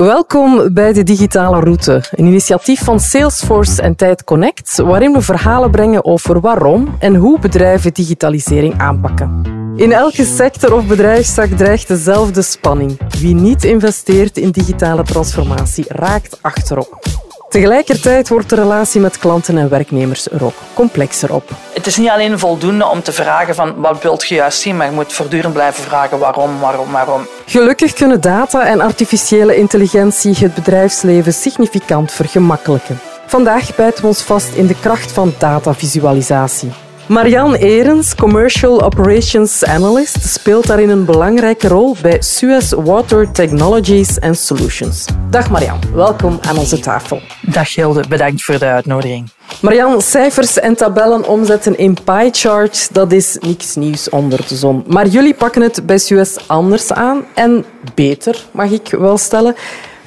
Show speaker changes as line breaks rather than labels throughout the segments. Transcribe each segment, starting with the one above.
Welkom bij de Digitale Route, een initiatief van Salesforce en Tijd Connect, waarin we verhalen brengen over waarom en hoe bedrijven digitalisering aanpakken. In elke sector of bedrijfstak dreigt dezelfde spanning. Wie niet investeert in digitale transformatie raakt achterop. Tegelijkertijd wordt de relatie met klanten en werknemers er ook complexer op.
Het is niet alleen voldoende om te vragen van wat wilt je juist zien, maar je moet voortdurend blijven vragen waarom, waarom, waarom.
Gelukkig kunnen data en artificiële intelligentie het bedrijfsleven significant vergemakkelijken. Vandaag bijten we ons vast in de kracht van datavisualisatie. Marianne Erens, Commercial Operations Analyst, speelt daarin een belangrijke rol bij Suez Water Technologies and Solutions. Dag Marianne, welkom aan onze tafel.
Dag Hilde, bedankt voor de uitnodiging.
Marianne, cijfers en tabellen omzetten in pie charts, dat is niks nieuws onder de zon. Maar jullie pakken het bij Suez anders aan en beter, mag ik wel stellen.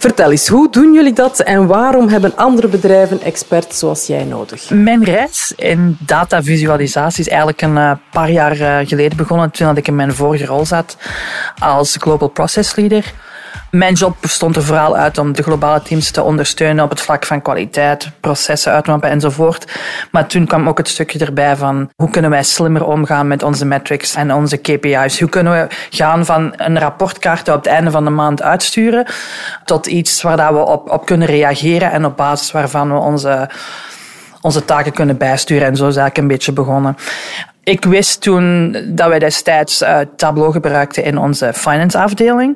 Vertel eens, hoe doen jullie dat en waarom hebben andere bedrijven experts zoals jij nodig?
Mijn reis in datavisualisatie is eigenlijk een eh, paar jaar eh, geleden begonnen, toen ik in mijn vorige rol zat als Global Process Leader. Mijn job bestond er vooral uit om de globale teams te ondersteunen op het vlak van kwaliteit, processen uitmappen enzovoort. Maar toen kwam ook het stukje erbij van hoe kunnen wij slimmer omgaan met onze metrics en onze KPI's. Hoe kunnen we gaan van een rapportkaart op het einde van de maand uitsturen tot iets waar we op, op kunnen reageren en op basis waarvan we onze onze taken kunnen bijsturen. En zo is eigenlijk een beetje begonnen. Ik wist toen dat wij destijds uh, Tableau gebruikten in onze finance afdeling.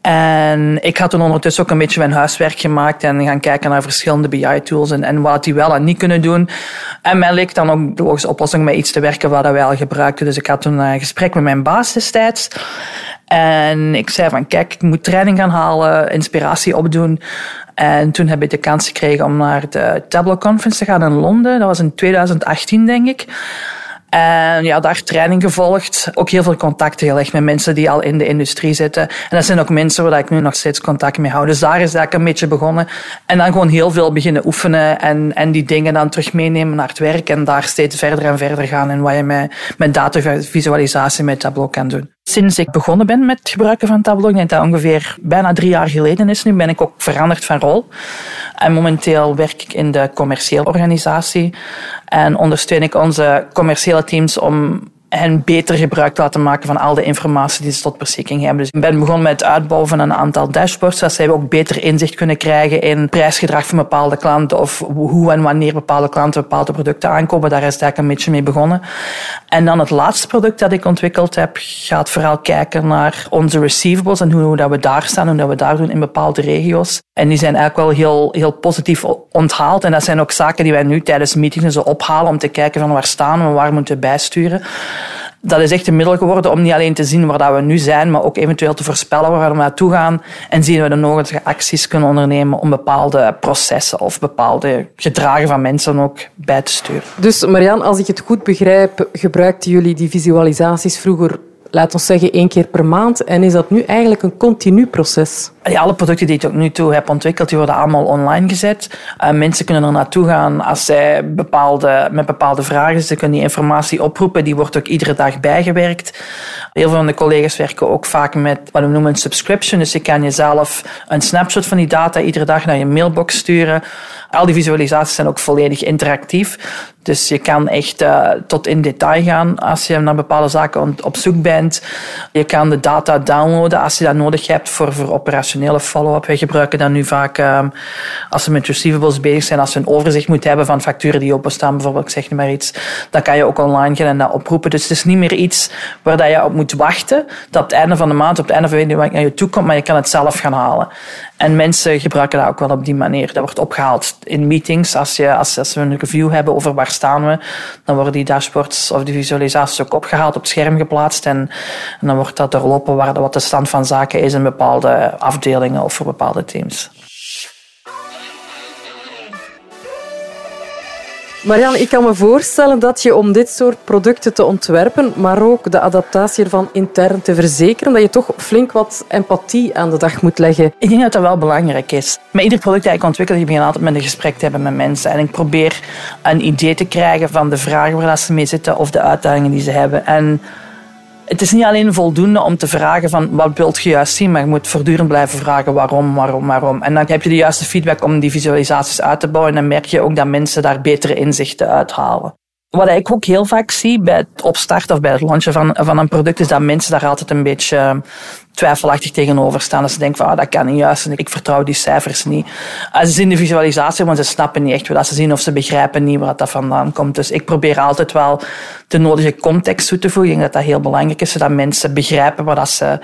En ik had toen ondertussen ook een beetje mijn huiswerk gemaakt en gaan kijken naar verschillende BI-tools en, en wat die wel en niet kunnen doen. En mij leek dan ook de logische oplossing met iets te werken wat wij al gebruikten. Dus ik had toen een gesprek met mijn baas destijds. En ik zei van, kijk, ik moet training gaan halen, inspiratie opdoen. En toen heb ik de kans gekregen om naar de Tableau Conference te gaan in Londen. Dat was in 2018, denk ik. En ja, daar training gevolgd. Ook heel veel contacten gelegd met mensen die al in de industrie zitten. En dat zijn ook mensen waar ik nu nog steeds contact mee hou. Dus daar is dat een beetje begonnen. En dan gewoon heel veel beginnen oefenen en, en die dingen dan terug meenemen naar het werk. En daar steeds verder en verder gaan in wat je met, met datavisualisatie met Tableau kan doen. Sinds ik begonnen ben met het gebruiken van Tableau, ik denk dat ongeveer bijna drie jaar geleden is nu, ben ik ook veranderd van rol. En momenteel werk ik in de commerciële organisatie en ondersteun ik onze commerciële teams om hen beter gebruik te laten maken van al de informatie die ze tot beschikking hebben. Dus ik ben begonnen met het uitbouwen van een aantal dashboards, zodat zij ook beter inzicht kunnen krijgen in prijsgedrag van bepaalde klanten of hoe en wanneer bepaalde klanten bepaalde producten aankopen. Daar is het eigenlijk een beetje mee begonnen. En dan het laatste product dat ik ontwikkeld heb, gaat vooral kijken naar onze receivables en hoe dat we daar staan, hoe dat we daar doen in bepaalde regio's. En die zijn eigenlijk wel heel, heel positief onthaald. En dat zijn ook zaken die wij nu tijdens meetings zo ophalen om te kijken van waar staan we, waar moeten we bijsturen dat is echt een middel geworden om niet alleen te zien waar we nu zijn, maar ook eventueel te voorspellen waar we naartoe gaan. En zien we de nodige acties kunnen ondernemen om bepaalde processen of bepaalde gedragen van mensen ook bij te sturen.
Dus Marianne, als ik het goed begrijp, gebruikten jullie die visualisaties vroeger laat ons zeggen, één keer per maand. En is dat nu eigenlijk een continu proces?
Ja, alle producten die ik tot nu toe heb ontwikkeld, die worden allemaal online gezet. Uh, mensen kunnen er naartoe gaan als zij bepaalde, met bepaalde vragen. Ze kunnen die informatie oproepen. Die wordt ook iedere dag bijgewerkt. Heel veel van de collega's werken ook vaak met wat we noemen een subscription. Dus je kan jezelf een snapshot van die data iedere dag naar je mailbox sturen. Al die visualisaties zijn ook volledig interactief. Dus je kan echt uh, tot in detail gaan als je naar bepaalde zaken op zoek bent. Je kan de data downloaden als je dat nodig hebt voor, voor operationele follow-up. Wij gebruiken dat nu vaak um, als we met receivables bezig zijn, als we een overzicht moeten hebben van facturen die openstaan, bijvoorbeeld, ik zeg maar iets. Dan kan je ook online gaan en dat oproepen. Dus het is niet meer iets waar dat je op moet wachten, dat het einde van de maand, op het einde van de week naar je toe komt, maar je kan het zelf gaan halen. En mensen gebruiken dat ook wel op die manier. Dat wordt opgehaald in meetings. Als, je, als, als we een review hebben over waar staan we, dan worden die dashboards of die visualisaties ook opgehaald, op het scherm geplaatst. En, en dan wordt dat doorlopen waar, wat de stand van zaken is in bepaalde afdelingen of voor bepaalde teams.
Marianne, ik kan me voorstellen dat je om dit soort producten te ontwerpen, maar ook de adaptatie ervan intern te verzekeren, dat je toch flink wat empathie aan de dag moet leggen.
Ik denk dat dat wel belangrijk is. Met ieder product dat ik ontwikkel, ik begin altijd met een gesprek te hebben met mensen. En ik probeer een idee te krijgen van de vragen waar ze mee zitten of de uitdagingen die ze hebben. En het is niet alleen voldoende om te vragen van wat wilt je juist zien, maar je moet voortdurend blijven vragen waarom, waarom, waarom. En dan heb je de juiste feedback om die visualisaties uit te bouwen en dan merk je ook dat mensen daar betere inzichten uithalen. Wat ik ook heel vaak zie bij het opstarten of bij het launchen van, van een product, is dat mensen daar altijd een beetje twijfelachtig tegenover staan. Dat ze denken van, ah, dat kan niet juist en ik vertrouw die cijfers niet. Als ze zien de visualisatie, want ze snappen niet echt wat ze zien of ze begrijpen niet waar dat vandaan komt. Dus ik probeer altijd wel de nodige context toe te voegen. Ik denk dat dat heel belangrijk is, zodat mensen begrijpen waar, dat ze,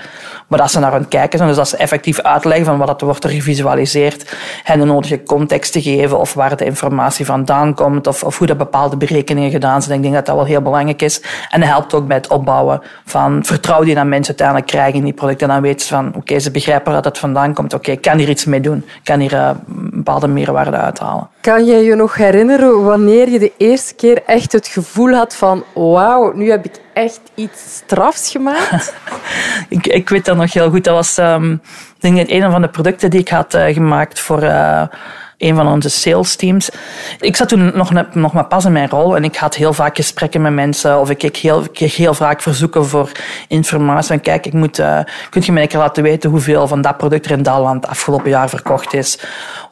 waar dat ze naar hun kijken zijn. Dus dat ze effectief uitleggen van wat dat wordt er gevisualiseerd en de nodige context te geven of waar de informatie vandaan komt of, of hoe dat bepaalde berekeningen gedaan zijn. Ik denk dat dat wel heel belangrijk is. En dat helpt ook bij het opbouwen van vertrouwen die mensen uiteindelijk krijgen in die producten en dan ze van, oké, ze begrijpen dat het vandaan komt. Oké, ik kan hier iets mee doen. Ik kan hier uh, een bepaalde meerwaarde uithalen.
Kan je je nog herinneren wanneer je de eerste keer echt het gevoel had van, wauw, nu heb ik echt iets strafs gemaakt?
ik, ik weet dat nog heel goed. Dat was um, denk een van de producten die ik had uh, gemaakt voor... Uh, een van onze sales teams. Ik zat toen nog, nog maar pas in mijn rol en ik had heel vaak gesprekken met mensen of ik kreeg heel, kreeg heel vaak verzoeken voor informatie. En kijk, ik moet, uh, kunt je mij een laten weten hoeveel van dat product er in dat land afgelopen jaar verkocht is?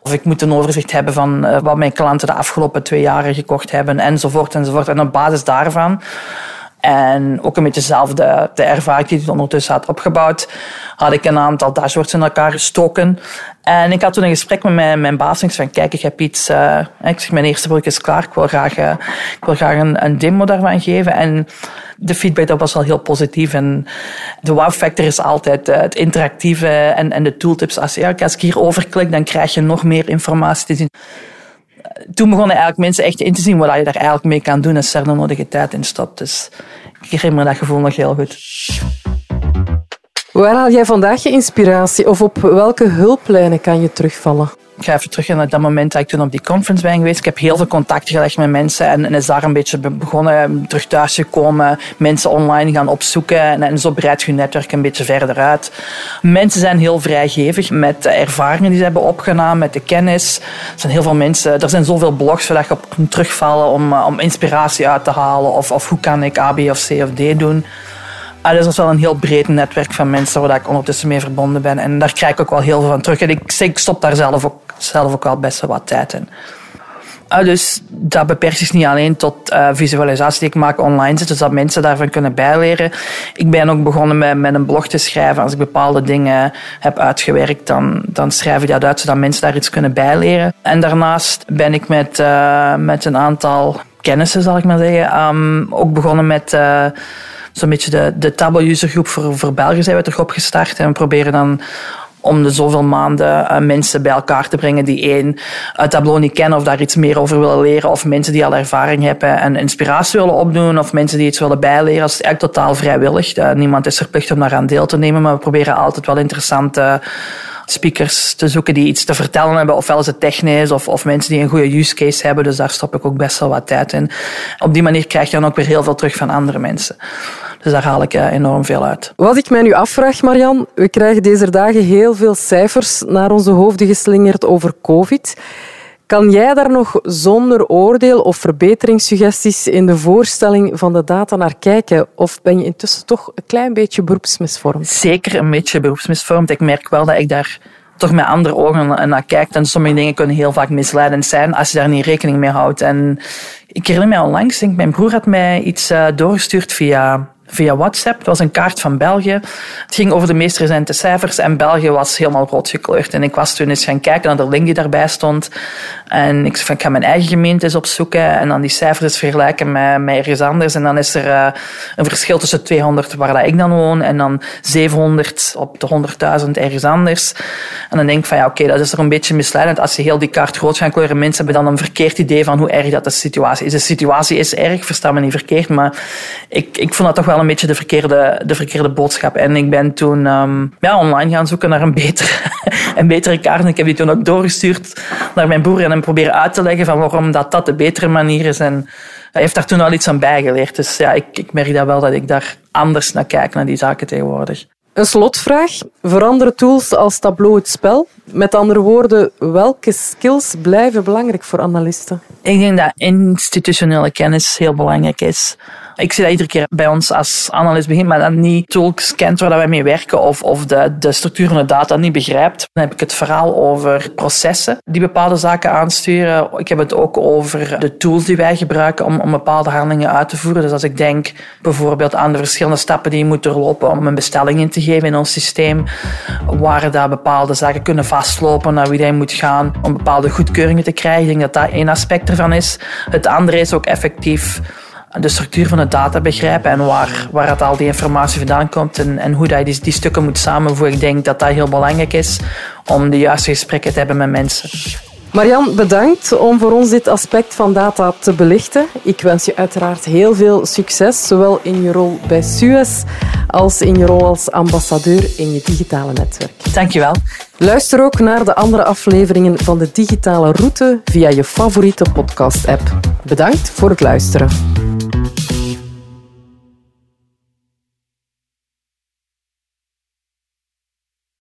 Of ik moet een overzicht hebben van uh, wat mijn klanten de afgelopen twee jaren gekocht hebben, enzovoort, enzovoort. En op basis daarvan en ook een beetje zelf de, ervaring die ik ondertussen had opgebouwd, had ik een aantal dashboards in elkaar gestoken. En ik had toen een gesprek met mijn, mijn baas en ik zei kijk, ik heb iets, uh, ik zeg, mijn eerste product is klaar, ik wil graag, uh, ik wil graag een, een demo daarvan geven. En de feedback dat was wel heel positief. En de wow factor is altijd uh, het interactieve en, en de tooltips. Als, ja, als ik hier overklik, dan krijg je nog meer informatie te zien toen begonnen eigenlijk mensen echt in te zien wat je daar eigenlijk mee kan doen als er de nodige tijd in stopt. Dus ik herinner me dat gevoel nog heel goed.
Waar haal jij vandaag je inspiratie of op welke hulplijnen kan je terugvallen?
Ik ga even terug naar dat moment dat ik toen op die conference ben geweest. Ik heb heel veel contacten gelegd met mensen en, en is daar een beetje begonnen, terug thuis gekomen, mensen online gaan opzoeken en, en zo breidt je netwerk een beetje verder uit. Mensen zijn heel vrijgevig met de ervaringen die ze hebben opgedaan, met de kennis. Er zijn heel veel mensen, er zijn zoveel blogs waar je op kunt terugvallen om, om inspiratie uit te halen of, of hoe kan ik A, B of C of D doen. Ah, dat is wel een heel breed netwerk van mensen waar ik ondertussen mee verbonden ben. En daar krijg ik ook wel heel veel van terug. En ik, ik stop daar zelf ook, zelf ook wel best wel wat tijd in. Ah, dus dat beperkt zich niet alleen tot uh, visualisatie die ik maak online zit, dus dat mensen daarvan kunnen bijleren. Ik ben ook begonnen met, met een blog te schrijven. Als ik bepaalde dingen heb uitgewerkt, dan, dan schrijf ik dat uit, zodat mensen daar iets kunnen bijleren. En daarnaast ben ik met, uh, met een aantal kennissen, zal ik maar zeggen, um, ook begonnen met... Uh, zo'n beetje de, de Tableau usergroep voor, voor België zijn we toch opgestart. En we proberen dan om de zoveel maanden uh, mensen bij elkaar te brengen die één uh, Tableau niet kennen of daar iets meer over willen leren. Of mensen die al ervaring hebben en inspiratie willen opdoen. Of mensen die iets willen bijleren. Dat is eigenlijk totaal vrijwillig. Uh, niemand is verplicht om daar aan deel te nemen. Maar we proberen altijd wel interessante speakers te zoeken die iets te vertellen hebben. Ofwel is het technisch of, of mensen die een goede use case hebben. Dus daar stop ik ook best wel wat tijd in. Op die manier krijg je dan ook weer heel veel terug van andere mensen. Dus daar haal ik eh, enorm veel uit.
Wat ik mij nu afvraag, Marian, we krijgen deze dagen heel veel cijfers naar onze hoofden geslingerd over COVID. Kan jij daar nog zonder oordeel of verbeteringssuggesties in de voorstelling van de data naar kijken? Of ben je intussen toch een klein beetje beroepsmisvormd?
Zeker een beetje beroepsmisvormd. Ik merk wel dat ik daar toch met andere ogen naar kijk. En sommige dingen kunnen heel vaak misleidend zijn als je daar niet rekening mee houdt. En ik herinner me onlangs, denk, mijn broer had mij iets uh, doorgestuurd via via WhatsApp. Het was een kaart van België. Het ging over de meest recente cijfers en België was helemaal rood gekleurd. En ik was toen eens gaan kijken naar de link die daarbij stond. En ik zei van, ik ga mijn eigen gemeente eens opzoeken en dan die cijfers vergelijken met, met ergens anders. En dan is er uh, een verschil tussen 200 waar dat ik dan woon en dan 700 op de 100.000 ergens anders. En dan denk ik van, ja, oké, dat is er een beetje misleidend. Als je heel die kaart groot gaat kleuren, mensen hebben dan een verkeerd idee van hoe erg dat de situatie is. De situatie is erg, versta me niet verkeerd, maar ik, ik vond dat toch wel een beetje de verkeerde, de verkeerde boodschap. En ik ben toen um, ja, online gaan zoeken naar een betere, een betere kaart. En ik heb die toen ook doorgestuurd naar mijn broer en hem proberen uit te leggen van waarom dat, dat de betere manier is. En hij heeft daar toen al iets aan bijgeleerd. Dus ja, ik, ik merk dat wel dat ik daar anders naar kijk, naar die zaken tegenwoordig.
Een slotvraag. Veranderen tools als Tableau het spel? Met andere woorden, welke skills blijven belangrijk voor analisten?
Ik denk dat institutionele kennis heel belangrijk is. Ik zie dat iedere keer bij ons als analist begint, maar dan niet tools kent waar wij mee werken of, of de, de structuur van de data niet begrijpt. Dan heb ik het verhaal over processen die bepaalde zaken aansturen. Ik heb het ook over de tools die wij gebruiken om, om bepaalde handelingen uit te voeren. Dus als ik denk bijvoorbeeld aan de verschillende stappen die je moet doorlopen om een bestelling in te geven in ons systeem, waar daar bepaalde zaken kunnen vastlopen, naar wie je moet gaan om bepaalde goedkeuringen te krijgen. Ik denk dat dat één aspect ervan is. Het andere is ook effectief de structuur van de data begrijpen en waar, waar het al die informatie vandaan komt en, en hoe dat je die, die stukken moet samenvoegen. Ik denk dat dat heel belangrijk is om de juiste gesprekken te hebben met mensen.
Marian, bedankt om voor ons dit aspect van data te belichten. Ik wens je uiteraard heel veel succes, zowel in je rol bij Suez als in je rol als ambassadeur in je digitale netwerk.
Dankjewel.
Luister ook naar de andere afleveringen van de digitale route via je favoriete podcast-app. Bedankt voor het luisteren.